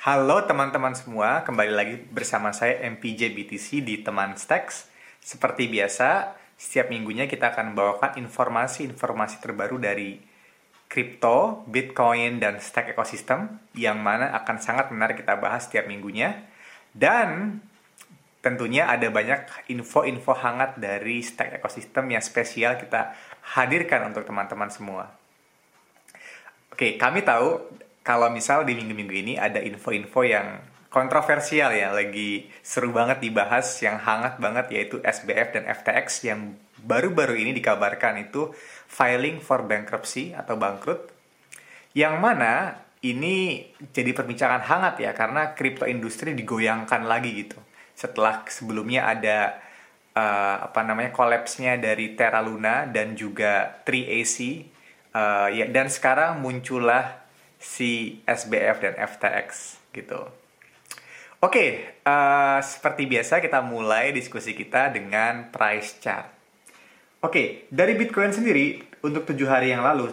Halo teman-teman semua, kembali lagi bersama saya MPJ BTC di Teman Stacks. Seperti biasa, setiap minggunya kita akan membawakan informasi-informasi terbaru dari kripto, Bitcoin, dan stack ekosistem yang mana akan sangat menarik kita bahas setiap minggunya. Dan tentunya ada banyak info-info hangat dari stack ekosistem yang spesial kita hadirkan untuk teman-teman semua. Oke, kami tahu kalau misal di minggu-minggu ini ada info-info yang kontroversial ya, lagi seru banget dibahas, yang hangat banget yaitu SBF dan FTX yang baru-baru ini dikabarkan itu filing for bankruptcy atau bangkrut. Yang mana ini jadi perbincangan hangat ya karena kripto industri digoyangkan lagi gitu. Setelah sebelumnya ada uh, apa namanya kolapsnya dari Terra Luna dan juga 3AC uh, ya dan sekarang muncullah si SBF dan FTX gitu. Oke, okay, uh, eh, seperti biasa kita mulai diskusi kita dengan price chart. Oke, okay, dari Bitcoin sendiri untuk tujuh hari yang lalu,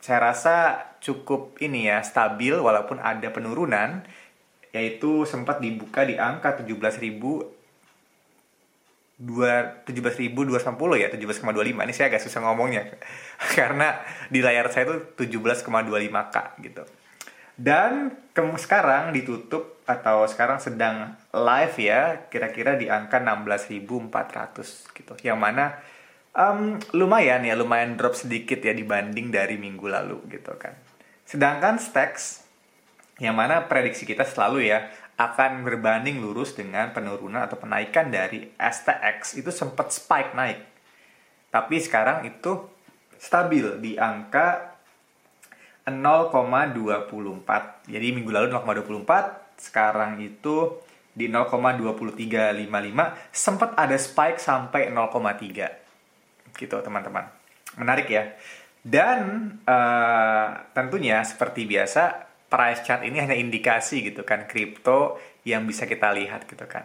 saya rasa cukup ini ya stabil walaupun ada penurunan, yaitu sempat dibuka di angka 17.000 17.250 ya 17,25 ini saya agak susah ngomongnya. Karena di layar saya itu 17,25k gitu. Dan ke sekarang ditutup atau sekarang sedang live ya kira-kira di angka 16.400 gitu. Yang mana um, lumayan ya lumayan drop sedikit ya dibanding dari minggu lalu gitu kan. Sedangkan stacks yang mana prediksi kita selalu ya akan berbanding lurus dengan penurunan atau penaikan dari STX itu sempat spike naik. Tapi sekarang itu stabil di angka 0,24. Jadi minggu lalu 0,24, sekarang itu di 0,2355 sempat ada spike sampai 0,3 gitu teman-teman. Menarik ya. Dan uh, tentunya seperti biasa price chart ini hanya indikasi gitu kan kripto yang bisa kita lihat gitu kan.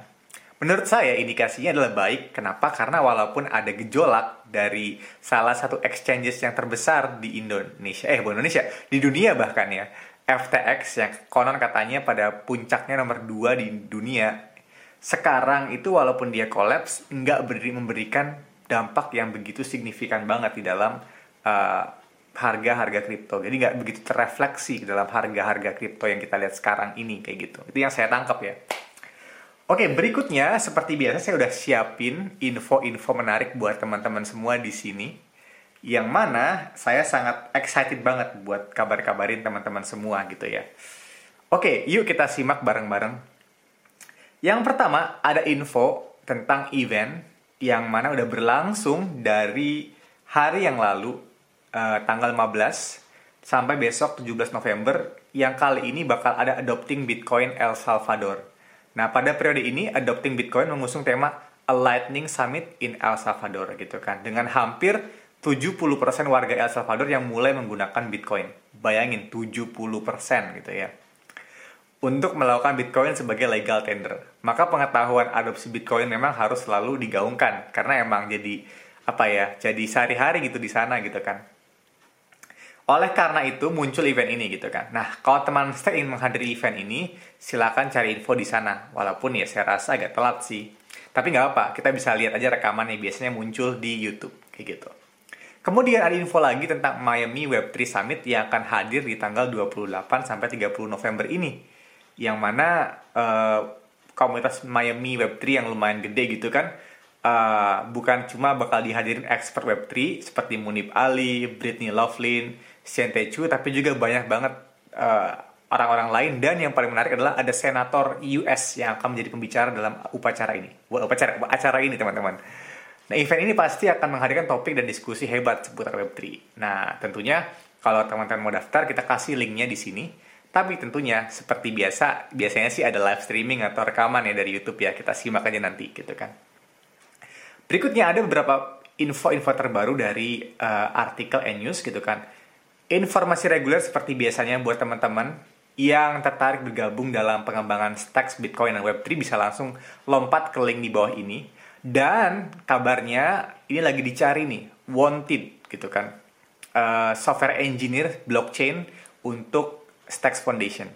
Menurut saya indikasinya adalah baik. Kenapa? Karena walaupun ada gejolak dari salah satu exchanges yang terbesar di Indonesia, eh bukan Indonesia, di dunia bahkan ya, FTX yang konon katanya pada puncaknya nomor 2 di dunia, sekarang itu walaupun dia kolaps, nggak beri, memberikan dampak yang begitu signifikan banget di dalam uh, harga-harga kripto. Jadi nggak begitu terrefleksi dalam harga-harga kripto yang kita lihat sekarang ini kayak gitu. Itu yang saya tangkap ya. Oke, berikutnya seperti biasa saya udah siapin info-info menarik buat teman-teman semua di sini. Yang mana saya sangat excited banget buat kabar-kabarin teman-teman semua gitu ya. Oke, yuk kita simak bareng-bareng. Yang pertama ada info tentang event yang mana udah berlangsung dari hari yang lalu uh, tanggal 15 sampai besok 17 November yang kali ini bakal ada Adopting Bitcoin El Salvador. Nah, pada periode ini Adopting Bitcoin mengusung tema A Lightning Summit in El Salvador gitu kan. Dengan hampir 70% warga El Salvador yang mulai menggunakan Bitcoin. Bayangin 70% gitu ya. Untuk melakukan Bitcoin sebagai legal tender. Maka pengetahuan adopsi Bitcoin memang harus selalu digaungkan karena emang jadi apa ya? Jadi sehari-hari gitu di sana gitu kan. Oleh karena itu muncul event ini gitu kan. Nah, kalau teman saya ingin menghadiri event ini, silakan cari info di sana. Walaupun ya saya rasa agak telat sih. Tapi nggak apa, kita bisa lihat aja rekaman yang biasanya muncul di YouTube kayak gitu. Kemudian ada info lagi tentang Miami Web3 Summit yang akan hadir di tanggal 28 sampai 30 November ini. Yang mana uh, komunitas Miami Web3 yang lumayan gede gitu kan, uh, bukan cuma bakal dihadirin expert Web3 seperti Munib Ali, Britney Loughlin, Chu, tapi juga banyak banget eh, orang-orang lain dan yang paling menarik adalah ada senator US yang akan menjadi pembicara dalam upacara ini. Buat upacara acara ini teman-teman. Nah, event ini pasti akan menghadirkan topik dan diskusi hebat seputar Web3. Nah, tentunya kalau teman-teman mau daftar, kita kasih linknya di sini. Tapi tentunya seperti biasa, biasanya sih ada live streaming atau rekaman ya dari YouTube ya. Kita simak aja nanti gitu kan. Berikutnya ada beberapa info-info terbaru dari uh, artikel News gitu kan Informasi reguler seperti biasanya buat teman-teman yang tertarik bergabung dalam pengembangan stacks Bitcoin dan Web3 bisa langsung lompat ke link di bawah ini. Dan kabarnya ini lagi dicari nih, wanted gitu kan. Uh, software engineer blockchain untuk Stacks Foundation.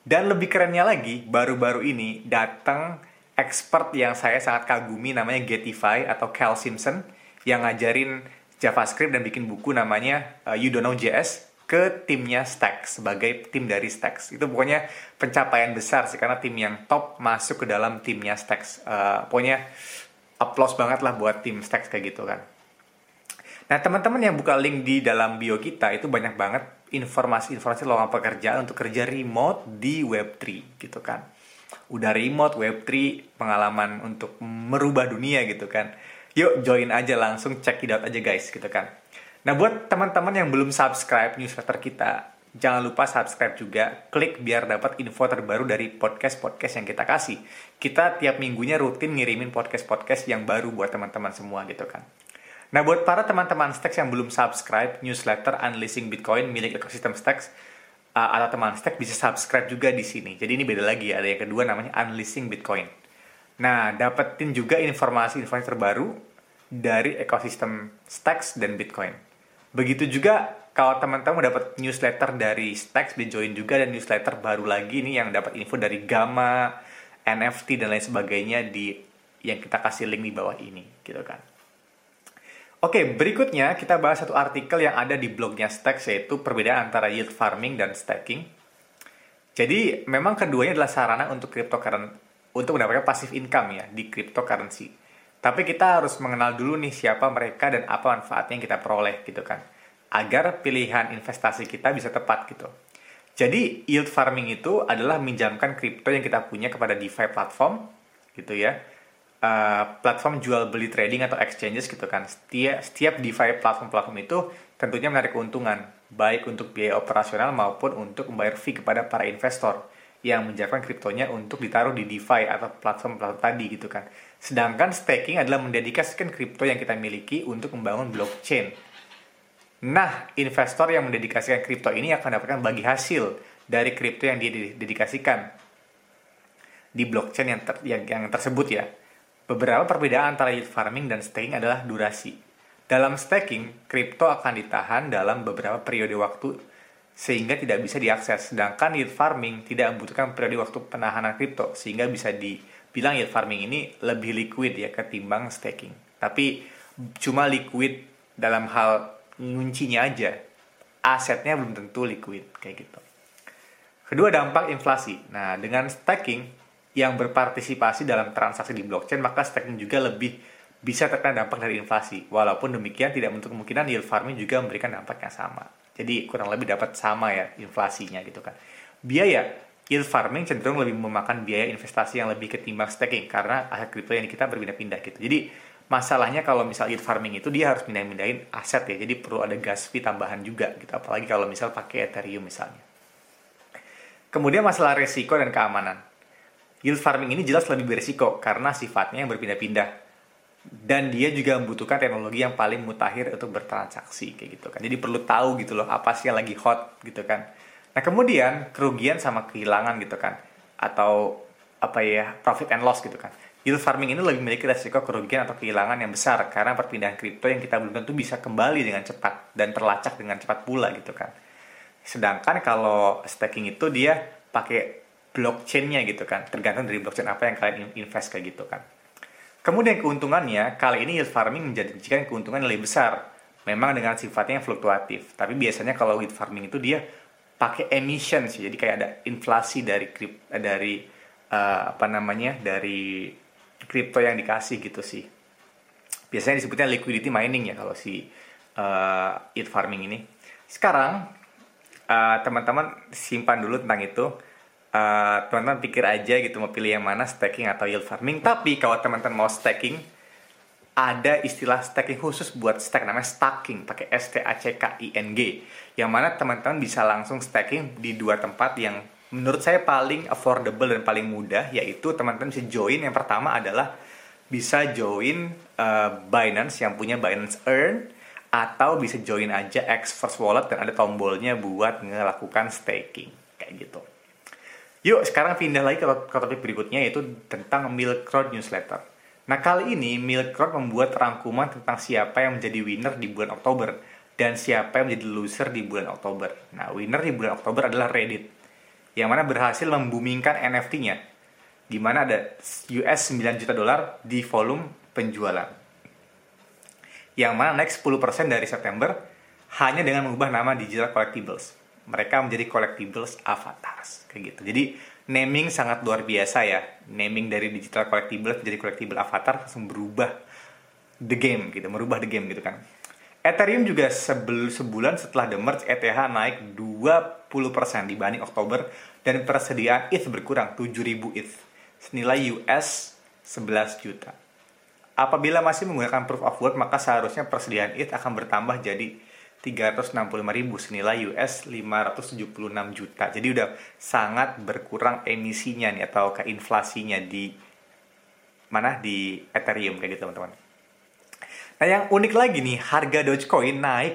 Dan lebih kerennya lagi, baru-baru ini datang expert yang saya sangat kagumi namanya Getify atau Cal Simpson yang ngajarin JavaScript dan bikin buku namanya uh, You Don't Know JS ke timnya Stacks sebagai tim dari Stacks. Itu pokoknya pencapaian besar sih karena tim yang top masuk ke dalam timnya Stacks. Uh, pokoknya applause banget lah buat tim Stacks kayak gitu kan. Nah, teman-teman yang buka link di dalam bio kita itu banyak banget informasi-informasi lowongan pekerjaan untuk kerja remote di Web3 gitu kan. Udah remote Web3 pengalaman untuk merubah dunia gitu kan. Yuk join aja langsung check it out aja guys gitu kan. Nah, buat teman-teman yang belum subscribe newsletter kita, jangan lupa subscribe juga, klik biar dapat info terbaru dari podcast-podcast yang kita kasih. Kita tiap minggunya rutin ngirimin podcast-podcast yang baru buat teman-teman semua gitu kan. Nah, buat para teman-teman Stacks yang belum subscribe newsletter Unleashing Bitcoin milik ekosistem Stacks, uh, atau teman Stacks bisa subscribe juga di sini. Jadi ini beda lagi, ada yang kedua namanya Unleashing Bitcoin. Nah, dapetin juga informasi-informasi terbaru dari ekosistem Stacks dan Bitcoin. Begitu juga kalau teman-teman dapat newsletter dari Stacks, di join juga dan newsletter baru lagi nih yang dapat info dari Gamma, NFT dan lain sebagainya di yang kita kasih link di bawah ini, gitu kan. Oke, berikutnya kita bahas satu artikel yang ada di blognya Stacks yaitu perbedaan antara yield farming dan staking. Jadi memang keduanya adalah sarana untuk cryptocurrency untuk mendapatkan passive income ya di cryptocurrency. Tapi kita harus mengenal dulu nih siapa mereka dan apa manfaatnya yang kita peroleh gitu kan. Agar pilihan investasi kita bisa tepat gitu. Jadi yield farming itu adalah minjamkan kripto yang kita punya kepada DeFi platform gitu ya. Uh, platform jual beli trading atau exchanges gitu kan. Setiap, setiap DeFi platform-platform itu tentunya menarik keuntungan baik untuk biaya operasional maupun untuk membayar fee kepada para investor yang menjadikan kriptonya untuk ditaruh di DeFi atau platform-platform tadi gitu kan. Sedangkan staking adalah mendedikasikan kripto yang kita miliki untuk membangun blockchain. Nah, investor yang mendedikasikan kripto ini akan mendapatkan bagi hasil dari kripto yang dia dedikasikan di blockchain yang, ter, yang, yang tersebut ya. Beberapa perbedaan antara yield farming dan staking adalah durasi. Dalam staking, kripto akan ditahan dalam beberapa periode waktu sehingga tidak bisa diakses. Sedangkan yield farming tidak membutuhkan periode waktu penahanan kripto sehingga bisa dibilang yield farming ini lebih liquid ya ketimbang staking. Tapi cuma liquid dalam hal nguncinya aja. Asetnya belum tentu liquid kayak gitu. Kedua dampak inflasi. Nah, dengan staking yang berpartisipasi dalam transaksi di blockchain, maka staking juga lebih bisa terkena dampak dari inflasi. Walaupun demikian, tidak menutup kemungkinan yield farming juga memberikan dampak yang sama. Jadi kurang lebih dapat sama ya inflasinya gitu kan. Biaya yield farming cenderung lebih memakan biaya investasi yang lebih ketimbang staking karena aset kripto yang kita berpindah-pindah gitu. Jadi masalahnya kalau misal yield farming itu dia harus pindah-pindahin aset ya. Jadi perlu ada gas fee tambahan juga gitu. Apalagi kalau misal pakai Ethereum misalnya. Kemudian masalah resiko dan keamanan. Yield farming ini jelas lebih berisiko karena sifatnya yang berpindah-pindah dan dia juga membutuhkan teknologi yang paling mutakhir untuk bertransaksi kayak gitu kan. Jadi perlu tahu gitu loh apa sih yang lagi hot gitu kan. Nah kemudian kerugian sama kehilangan gitu kan. Atau apa ya profit and loss gitu kan. Yield farming ini lebih memiliki resiko kerugian atau kehilangan yang besar karena perpindahan kripto yang kita belum tentu bisa kembali dengan cepat dan terlacak dengan cepat pula gitu kan. Sedangkan kalau staking itu dia pakai blockchainnya gitu kan. Tergantung dari blockchain apa yang kalian invest kayak gitu kan Kemudian keuntungannya, kali ini yield farming menjanjikan keuntungan yang lebih besar. Memang dengan sifatnya yang fluktuatif. Tapi biasanya kalau yield farming itu dia pakai emission sih. Jadi kayak ada inflasi dari krip, dari uh, apa namanya dari kripto yang dikasih gitu sih. Biasanya disebutnya liquidity mining ya kalau si uh, yield farming ini. Sekarang uh, teman-teman simpan dulu tentang itu eh, teman-teman pikir aja gitu mau pilih yang mana staking atau yield farming. Tapi kalau teman-teman mau staking ada istilah staking khusus buat stack namanya stacking pakai S T A C K I N G. Yang mana teman-teman bisa langsung staking di dua tempat yang menurut saya paling affordable dan paling mudah yaitu teman-teman bisa join. Yang pertama adalah bisa join uh, Binance yang punya Binance Earn atau bisa join aja X First Wallet dan ada tombolnya buat melakukan staking kayak gitu. Yuk sekarang pindah lagi ke, ke topik berikutnya yaitu tentang Milk Road Newsletter. Nah kali ini Milk Road membuat rangkuman tentang siapa yang menjadi winner di bulan Oktober dan siapa yang menjadi loser di bulan Oktober. Nah winner di bulan Oktober adalah Reddit. yang mana berhasil membumingkan NFT-nya, di mana ada US 9 juta dolar di volume penjualan. Yang mana naik 10% dari September hanya dengan mengubah nama digital collectibles. Mereka menjadi collectibles avatars, kayak gitu. Jadi naming sangat luar biasa ya. Naming dari digital collectibles menjadi collectible avatar langsung berubah the game gitu, merubah the game gitu kan. Ethereum juga sebel, sebulan setelah the merge ETH naik 20% dibanding Oktober dan persediaan ETH berkurang 7000 ETH senilai US 11 juta. Apabila masih menggunakan proof of work maka seharusnya persediaan ETH akan bertambah jadi 365.000 senilai US 576 juta. Jadi udah sangat berkurang emisinya nih atau ke inflasinya di mana di Ethereum kayak gitu teman-teman. Nah yang unik lagi nih, harga Dogecoin naik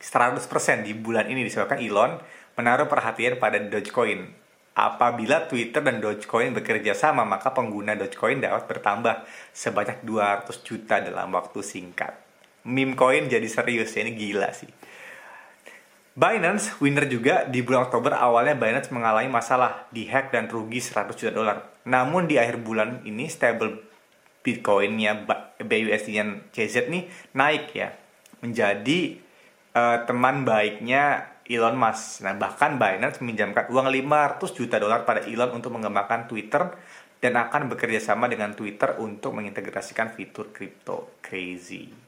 100% di bulan ini disebabkan Elon menaruh perhatian pada Dogecoin. Apabila Twitter dan Dogecoin bekerja sama, maka pengguna Dogecoin dapat bertambah sebanyak 200 juta dalam waktu singkat. Meme coin jadi serius ya, ini gila sih. Binance winner juga di bulan Oktober awalnya Binance mengalami masalah di hack dan rugi 100 juta dolar. Namun di akhir bulan ini stable Bitcoinnya BUSD-nya CZ nih naik ya menjadi uh, teman baiknya Elon Musk. Nah, bahkan Binance meminjamkan uang 500 juta dolar pada Elon untuk mengembangkan Twitter dan akan bekerja sama dengan Twitter untuk mengintegrasikan fitur kripto crazy.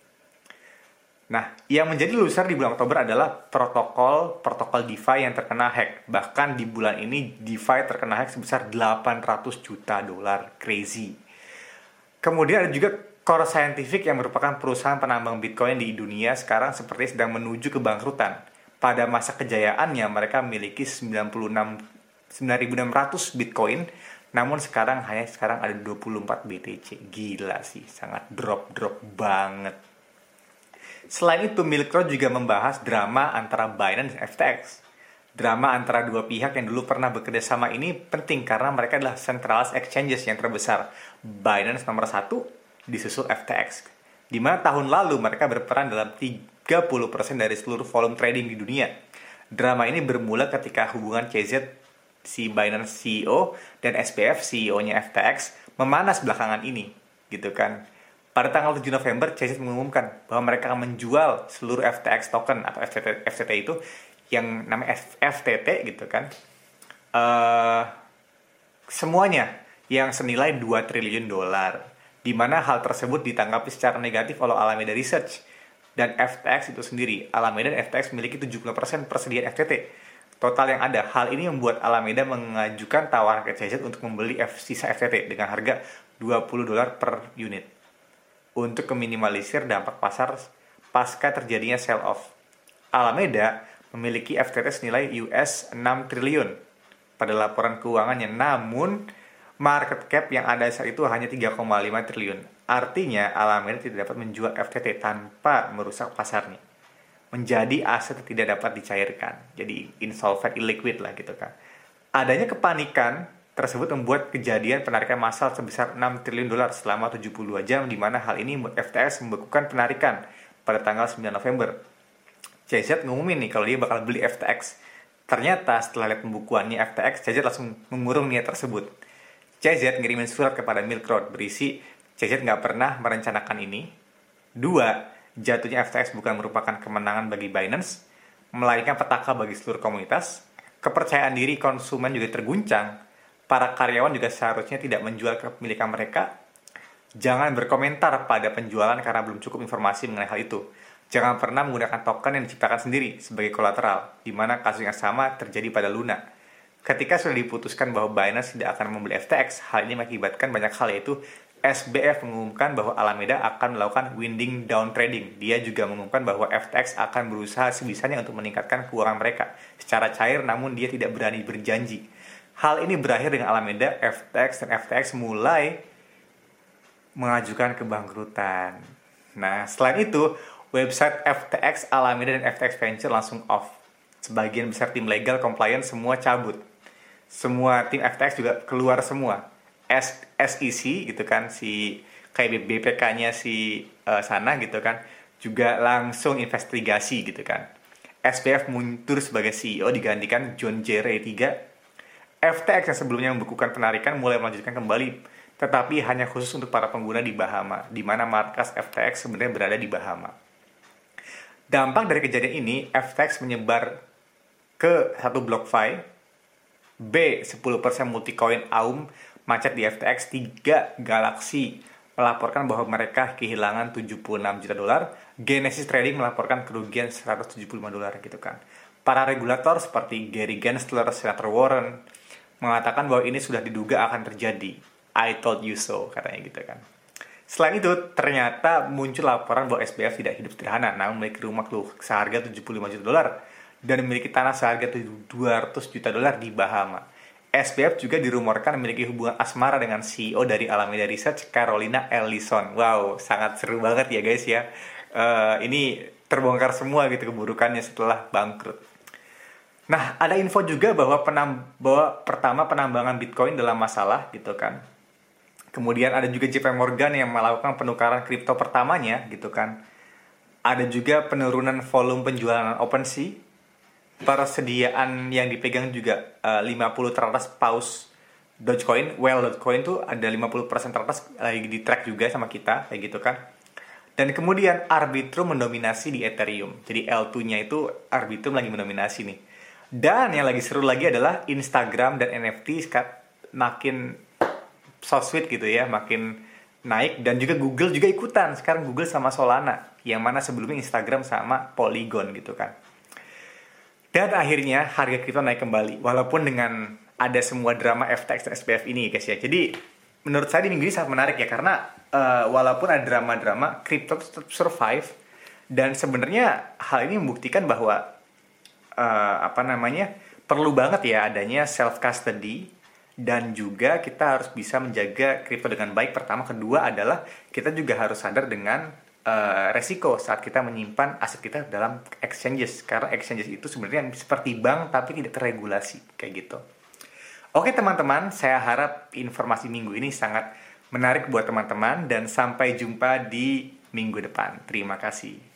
Nah, yang menjadi loser di bulan Oktober adalah protokol protokol DeFi yang terkena hack. Bahkan di bulan ini DeFi terkena hack sebesar 800 juta dolar crazy. Kemudian ada juga Core Scientific yang merupakan perusahaan penambang Bitcoin di dunia sekarang seperti sedang menuju kebangkrutan. Pada masa kejayaannya mereka memiliki 96 9.600 Bitcoin, namun sekarang hanya sekarang ada 24 BTC. Gila sih, sangat drop-drop banget. Selain itu, Milk Road juga membahas drama antara Binance dan FTX. Drama antara dua pihak yang dulu pernah bekerja sama ini penting karena mereka adalah centralized exchanges yang terbesar. Binance nomor satu, disusul FTX. Di mana tahun lalu mereka berperan dalam 30% dari seluruh volume trading di dunia. Drama ini bermula ketika hubungan CZ si Binance CEO dan SPF CEO-nya FTX memanas belakangan ini, gitu kan. Pada tanggal 7 November, CZ mengumumkan bahwa mereka akan menjual seluruh FTX token atau FTT, FTT itu yang namanya FTT gitu kan. Uh, semuanya yang senilai 2 triliun dolar. Di mana hal tersebut ditanggapi secara negatif oleh Alameda Research dan FTX itu sendiri. Alameda dan FTX memiliki 70% persediaan FTT. Total yang ada. Hal ini membuat Alameda mengajukan tawaran ke CZ untuk membeli F sisa FTT dengan harga 20 dolar per unit. Untuk meminimalisir dampak pasar pasca terjadinya sell off. Alameda memiliki FTT senilai US 6 triliun pada laporan keuangannya. Namun, market cap yang ada saat itu hanya 3,5 triliun. Artinya Alameda tidak dapat menjual FTT tanpa merusak pasarnya. Menjadi aset tidak dapat dicairkan. Jadi insolvent, illiquid lah gitu kan. Adanya kepanikan tersebut membuat kejadian penarikan massal sebesar 6 triliun dolar selama 72 jam di mana hal ini membuat FTX membekukan penarikan pada tanggal 9 November. CZ ngumumin nih kalau dia bakal beli FTX. Ternyata setelah lihat pembukuannya FTX, CZ langsung mengurung niat tersebut CZ ngirimin surat kepada Milk Road berisi CZ nggak pernah merencanakan ini. Dua, jatuhnya FTX bukan merupakan kemenangan bagi Binance, melainkan petaka bagi seluruh komunitas. Kepercayaan diri konsumen juga terguncang. Para karyawan juga seharusnya tidak menjual kepemilikan mereka. Jangan berkomentar pada penjualan karena belum cukup informasi mengenai hal itu. Jangan pernah menggunakan token yang diciptakan sendiri sebagai kolateral, di mana kasus yang sama terjadi pada Luna Ketika sudah diputuskan bahwa Binance tidak akan membeli FTX, hal ini mengakibatkan banyak hal yaitu SBF mengumumkan bahwa Alameda akan melakukan winding down trading. Dia juga mengumumkan bahwa FTX akan berusaha sebisanya untuk meningkatkan keuangan mereka secara cair namun dia tidak berani berjanji. Hal ini berakhir dengan Alameda, FTX, dan FTX mulai mengajukan kebangkrutan. Nah, selain itu, website FTX, Alameda, dan FTX Venture langsung off. Sebagian besar tim legal compliance semua cabut semua tim FTX juga keluar semua SEC gitu kan si kayak BPK-nya si uh, sana gitu kan juga langsung investigasi gitu kan SPF mundur sebagai CEO digantikan John J. Ray 3 FTX yang sebelumnya membekukan penarikan mulai melanjutkan kembali, tetapi hanya khusus untuk para pengguna di Bahama, di mana markas FTX sebenarnya berada di Bahama. Dampak dari kejadian ini, FTX menyebar ke satu BlockFi, B 10% multicoin AUM macet di FTX, 3 Galaxy melaporkan bahwa mereka kehilangan 76 juta dolar, Genesis Trading melaporkan kerugian 175 dolar gitu kan. Para regulator seperti Gary Gensler, Senator Warren mengatakan bahwa ini sudah diduga akan terjadi. I told you so, katanya gitu kan. Selain itu, ternyata muncul laporan bahwa SBF tidak hidup sederhana, namun memiliki rumah seharga 75 juta dolar dan memiliki tanah seharga 200 juta dolar di Bahama. SBF juga dirumorkan memiliki hubungan asmara dengan CEO dari Alameda Research, Carolina Ellison. Wow, sangat seru banget ya guys ya. Uh, ini terbongkar semua gitu keburukannya setelah bangkrut. Nah, ada info juga bahwa penam bahwa pertama penambangan Bitcoin dalam masalah gitu kan. Kemudian ada juga JP Morgan yang melakukan penukaran kripto pertamanya gitu kan. Ada juga penurunan volume penjualan OpenSea persediaan yang dipegang juga uh, 50 teratas paus Dogecoin, well Dogecoin tuh ada 50% teratas lagi di track juga sama kita kayak gitu kan. Dan kemudian Arbitrum mendominasi di Ethereum. Jadi L2-nya itu Arbitrum lagi mendominasi nih. Dan yang lagi seru lagi adalah Instagram dan NFT makin so sweet gitu ya, makin naik dan juga Google juga ikutan. Sekarang Google sama Solana, yang mana sebelumnya Instagram sama Polygon gitu kan. Dan akhirnya harga kripto naik kembali walaupun dengan ada semua drama FTX dan SPF ini guys ya. Jadi menurut saya di minggu ini sangat menarik ya karena uh, walaupun ada drama-drama kripto tetap survive dan sebenarnya hal ini membuktikan bahwa uh, apa namanya perlu banget ya adanya self custody dan juga kita harus bisa menjaga kripto dengan baik. Pertama, kedua adalah kita juga harus sadar dengan uh, resiko saat kita menyimpan aset kita dalam exchanges karena exchanges itu sebenarnya seperti bank tapi tidak terregulasi kayak gitu. Oke teman-teman, saya harap informasi minggu ini sangat menarik buat teman-teman dan sampai jumpa di minggu depan. Terima kasih.